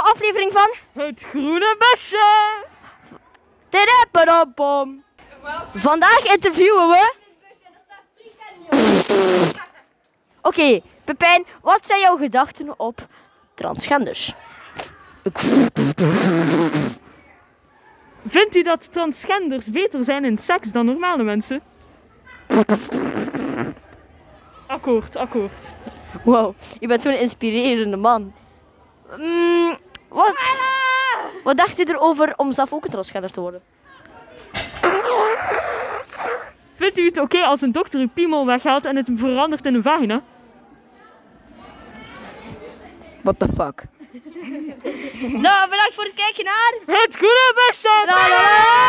aflevering van Het groene busje. Tidepadapom. Vandaag interviewen we... Oké, Pepijn, wat zijn jouw gedachten op transgenders? Vindt u dat transgenders beter zijn in seks dan normale mensen? Akkoord, akkoord. Wow, je bent zo'n inspirerende man. Mm, wat, wat dacht u erover om zelf ook een transgender te worden? Vindt u het oké als een dokter uw piemel weghaalt en het verandert in een vagina? What the fuck? nou, bedankt voor het kijken naar... Het la, la.